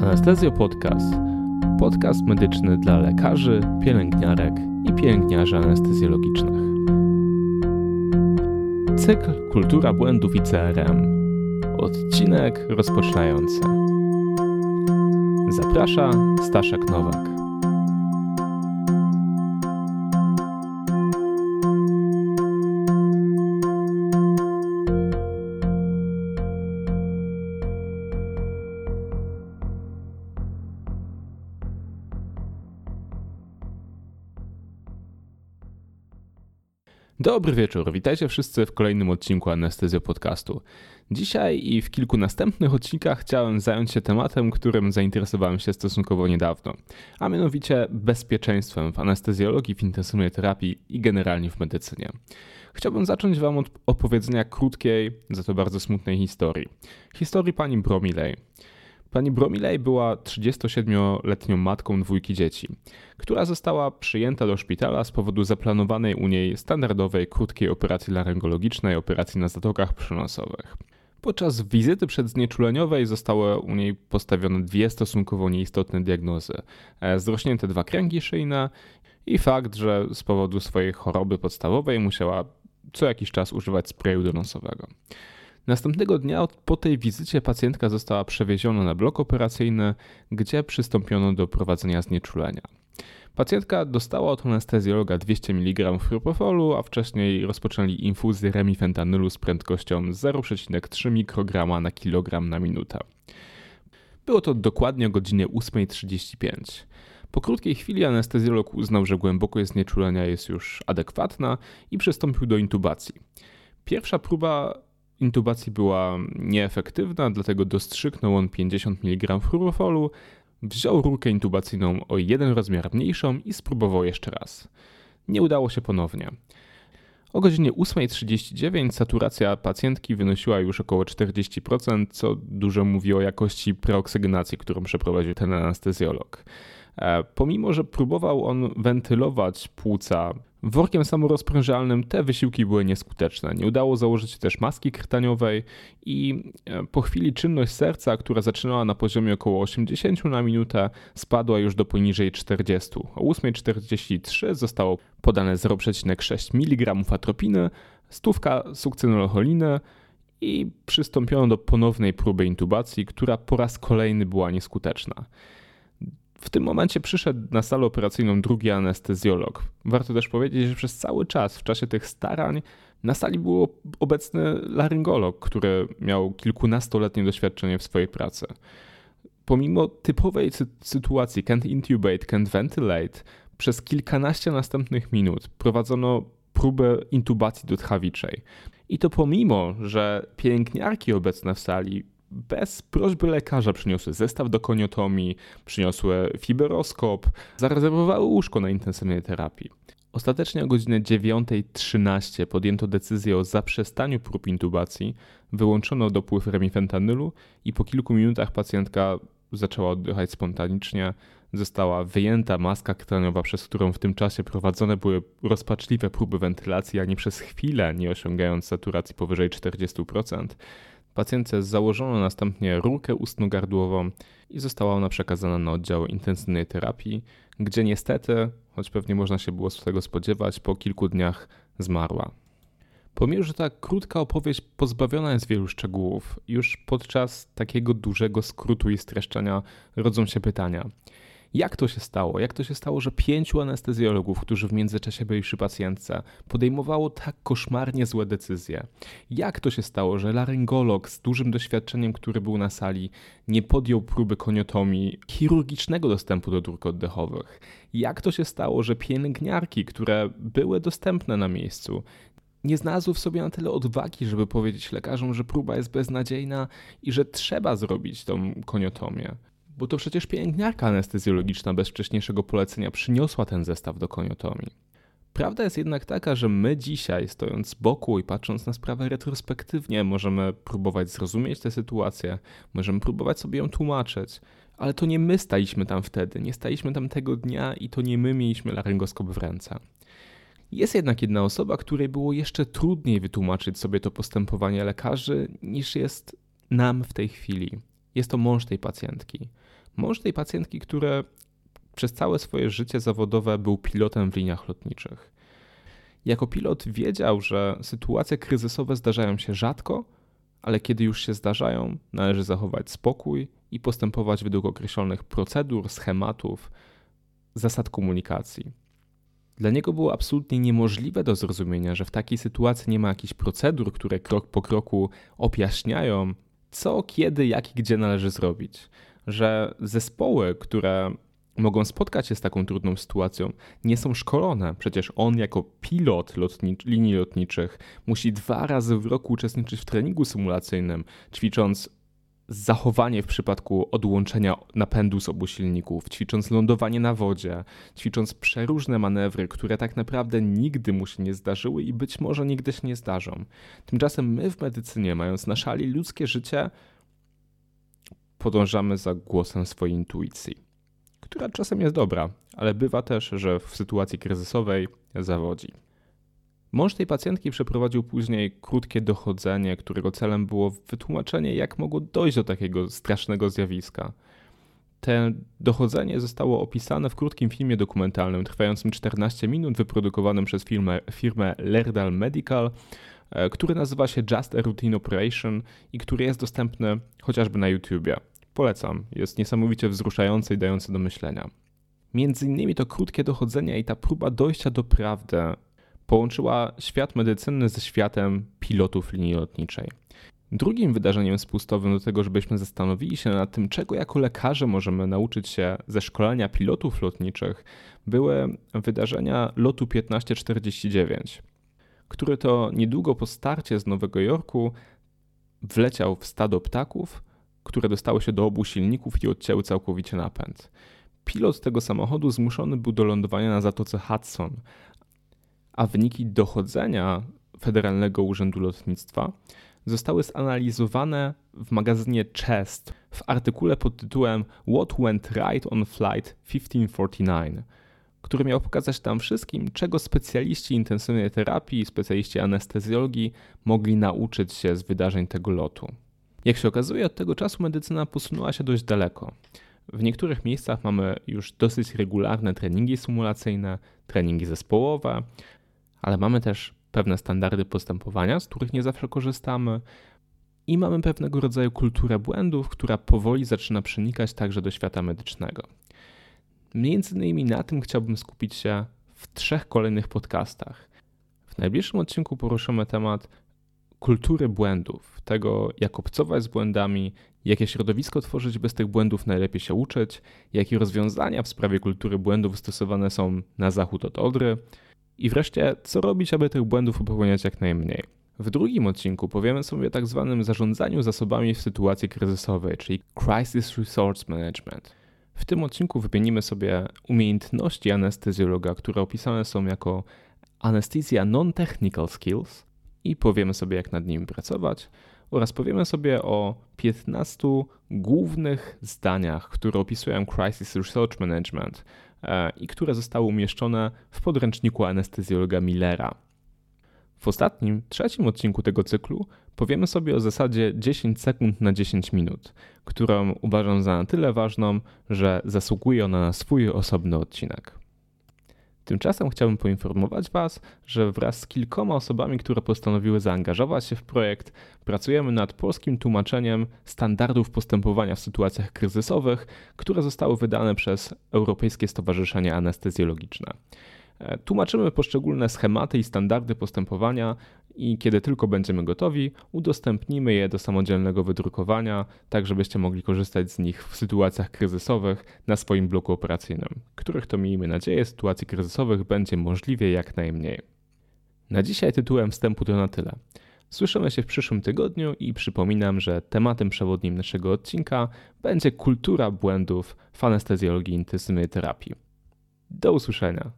Anestezjo Podcast. Podcast medyczny dla lekarzy, pielęgniarek i pielęgniarzy anestezjologicznych. Cykl Kultura błędów i CRM. Odcinek rozpoczynający. Zaprasza Staszek Nowak. Dobry wieczór, witajcie wszyscy w kolejnym odcinku Anestezjo Podcastu. Dzisiaj i w kilku następnych odcinkach chciałem zająć się tematem, którym zainteresowałem się stosunkowo niedawno, a mianowicie bezpieczeństwem w anestezjologii, w intensywnej terapii i generalnie w medycynie. Chciałbym zacząć Wam od opowiedzenia krótkiej, za to bardzo smutnej historii. Historii pani Bromilej. Pani Bromilej była 37-letnią matką dwójki dzieci, która została przyjęta do szpitala z powodu zaplanowanej u niej standardowej, krótkiej operacji laryngologicznej, operacji na zatokach przynosowych. Podczas wizyty przedznieczuleniowej zostały u niej postawione dwie stosunkowo nieistotne diagnozy: e, zrośnięte dwa kręgi szyjne i fakt, że z powodu swojej choroby podstawowej musiała co jakiś czas używać sprayu donosowego. Następnego dnia po tej wizycie pacjentka została przewieziona na blok operacyjny, gdzie przystąpiono do prowadzenia znieczulenia. Pacjentka dostała od anestezjologa 200 mg propofolu, a wcześniej rozpoczęli infuzję remifentanylu z prędkością 0,3 mikrograma na kilogram na minutę. Było to dokładnie o godzinie 8.35. Po krótkiej chwili anestezjolog uznał, że głębokość znieczulenia jest już adekwatna i przystąpił do intubacji. Pierwsza próba intubacji była nieefektywna, dlatego dostrzyknął on 50 mg fluorofolu, wziął rurkę intubacyjną o jeden rozmiar mniejszą i spróbował jeszcze raz. Nie udało się ponownie. O godzinie 8.39 saturacja pacjentki wynosiła już około 40%, co dużo mówi o jakości preoksygenacji, którą przeprowadził ten anestezjolog. E, pomimo, że próbował on wentylować płuca workiem samorozprężalnym, te wysiłki były nieskuteczne. Nie udało założyć też maski krtaniowej i e, po chwili czynność serca, która zaczynała na poziomie około 80 na minutę, spadła już do poniżej 40. O 8.43 zostało podane 0,6 mg atropiny, stówka sukcynolocholiny i przystąpiono do ponownej próby intubacji, która po raz kolejny była nieskuteczna. W tym momencie przyszedł na salę operacyjną drugi anestezjolog. Warto też powiedzieć, że przez cały czas w czasie tych starań na sali był obecny laryngolog, który miał kilkunastoletnie doświadczenie w swojej pracy. Pomimo typowej sy sytuacji can't intubate, can't ventilate, przez kilkanaście następnych minut prowadzono próbę intubacji dotchawiczej. I to pomimo, że pielęgniarki obecne w sali bez prośby lekarza przyniosły zestaw do koniotomii, przyniosły fiberoskop, zarezerwowały łóżko na intensywnej terapii. Ostatecznie o godzinie 9.13 podjęto decyzję o zaprzestaniu prób intubacji, wyłączono dopływ remifentanylu i po kilku minutach pacjentka zaczęła oddychać spontanicznie, została wyjęta maska kraniowa, przez którą w tym czasie prowadzone były rozpaczliwe próby wentylacji, ani przez chwilę nie osiągając saturacji powyżej 40%. Pacjentce założono następnie rurkę ustno-gardłową i została ona przekazana na oddział intensywnej terapii, gdzie niestety, choć pewnie można się było z tego spodziewać, po kilku dniach zmarła. Pomimo, że ta krótka opowieść pozbawiona jest wielu szczegółów, już podczas takiego dużego skrótu i streszczenia rodzą się pytania – jak to się stało? Jak to się stało, że pięciu anestezjologów, którzy w międzyczasie byli przy pacjentce, podejmowało tak koszmarnie złe decyzje? Jak to się stało, że laryngolog z dużym doświadczeniem, który był na sali, nie podjął próby koniotomii chirurgicznego dostępu do dróg oddechowych? Jak to się stało, że pielęgniarki, które były dostępne na miejscu, nie znalazły w sobie na tyle odwagi, żeby powiedzieć lekarzom, że próba jest beznadziejna i że trzeba zrobić tą koniotomię? Bo to przecież pielęgniarka anestezjologiczna bez wcześniejszego polecenia przyniosła ten zestaw do koniotomii. Prawda jest jednak taka, że my dzisiaj, stojąc z boku i patrząc na sprawę retrospektywnie, możemy próbować zrozumieć tę sytuację, możemy próbować sobie ją tłumaczyć, ale to nie my staliśmy tam wtedy, nie staliśmy tam tego dnia i to nie my mieliśmy laryngoskop w ręce. Jest jednak jedna osoba, której było jeszcze trudniej wytłumaczyć sobie to postępowanie lekarzy niż jest nam w tej chwili. Jest to mąż tej pacjentki. Mąż tej pacjentki, który przez całe swoje życie zawodowe był pilotem w liniach lotniczych. Jako pilot wiedział, że sytuacje kryzysowe zdarzają się rzadko, ale kiedy już się zdarzają, należy zachować spokój i postępować według określonych procedur, schematów, zasad komunikacji. Dla niego było absolutnie niemożliwe do zrozumienia, że w takiej sytuacji nie ma jakichś procedur, które krok po kroku objaśniają, co, kiedy, jak i gdzie należy zrobić. Że zespoły, które mogą spotkać się z taką trudną sytuacją, nie są szkolone. Przecież on, jako pilot linii lotniczych, musi dwa razy w roku uczestniczyć w treningu symulacyjnym, ćwicząc zachowanie w przypadku odłączenia napędu z obu silników, ćwicząc lądowanie na wodzie, ćwicząc przeróżne manewry, które tak naprawdę nigdy mu się nie zdarzyły i być może nigdy się nie zdarzą. Tymczasem my w medycynie, mając na szali ludzkie życie, podążamy za głosem swojej intuicji, która czasem jest dobra, ale bywa też, że w sytuacji kryzysowej zawodzi. Mąż tej pacjentki przeprowadził później krótkie dochodzenie, którego celem było wytłumaczenie, jak mogło dojść do takiego strasznego zjawiska. To dochodzenie zostało opisane w krótkim filmie dokumentalnym trwającym 14 minut, wyprodukowanym przez firmę, firmę Lerdal Medical, który nazywa się Just a Routine Operation i który jest dostępny chociażby na YouTubie. Polecam, jest niesamowicie wzruszający i dający do myślenia. Między innymi to krótkie dochodzenie i ta próba dojścia do prawdy połączyła świat medycyny ze światem pilotów linii lotniczej. Drugim wydarzeniem spustowym do tego, żebyśmy zastanowili się nad tym, czego jako lekarze możemy nauczyć się ze szkolenia pilotów lotniczych, były wydarzenia lotu 1549, który to niedługo po starcie z Nowego Jorku wleciał w stado ptaków, które dostały się do obu silników i odcięły całkowicie napęd. Pilot tego samochodu zmuszony był do lądowania na zatoce Hudson, a wyniki dochodzenia Federalnego Urzędu Lotnictwa zostały zanalizowane w magazynie Chest w artykule pod tytułem What Went Right on Flight 1549, który miał pokazać tam wszystkim, czego specjaliści intensywnej terapii specjaliści anestezjologii mogli nauczyć się z wydarzeń tego lotu. Jak się okazuje, od tego czasu medycyna posunęła się dość daleko. W niektórych miejscach mamy już dosyć regularne treningi symulacyjne, treningi zespołowe, ale mamy też pewne standardy postępowania, z których nie zawsze korzystamy, i mamy pewnego rodzaju kulturę błędów, która powoli zaczyna przenikać także do świata medycznego. Między innymi na tym chciałbym skupić się w trzech kolejnych podcastach. W najbliższym odcinku poruszymy temat kultury błędów, tego jak obcować z błędami, jakie środowisko tworzyć, by z tych błędów najlepiej się uczyć, jakie rozwiązania w sprawie kultury błędów stosowane są na zachód od Odry, i wreszcie, co robić, aby tych błędów popełniać jak najmniej. W drugim odcinku powiemy sobie o tak zwanym zarządzaniu zasobami w sytuacji kryzysowej, czyli Crisis Resource Management. W tym odcinku wymienimy sobie umiejętności anestezjologa, które opisane są jako Anesthesia Non-Technical Skills i powiemy sobie, jak nad nimi pracować, oraz powiemy sobie o 15 głównych zdaniach, które opisują Crisis Research Management, E, i które zostały umieszczone w podręczniku anestezjologa Millera. W ostatnim, trzecim odcinku tego cyklu powiemy sobie o zasadzie 10 sekund na 10 minut, którą uważam za na tyle ważną, że zasługuje ona na swój osobny odcinek. Tymczasem chciałbym poinformować Was, że wraz z kilkoma osobami, które postanowiły zaangażować się w projekt, pracujemy nad polskim tłumaczeniem standardów postępowania w sytuacjach kryzysowych, które zostały wydane przez Europejskie Stowarzyszenie Anestezjologiczne. E, tłumaczymy poszczególne schematy i standardy postępowania i kiedy tylko będziemy gotowi, udostępnimy je do samodzielnego wydrukowania, tak żebyście mogli korzystać z nich w sytuacjach kryzysowych na swoim bloku operacyjnym, których to miejmy nadzieję sytuacji kryzysowych będzie możliwie jak najmniej. Na dzisiaj tytułem wstępu to na tyle. Słyszymy się w przyszłym tygodniu i przypominam, że tematem przewodnim naszego odcinka będzie kultura błędów w anestezjologii intensywnej terapii. Do usłyszenia.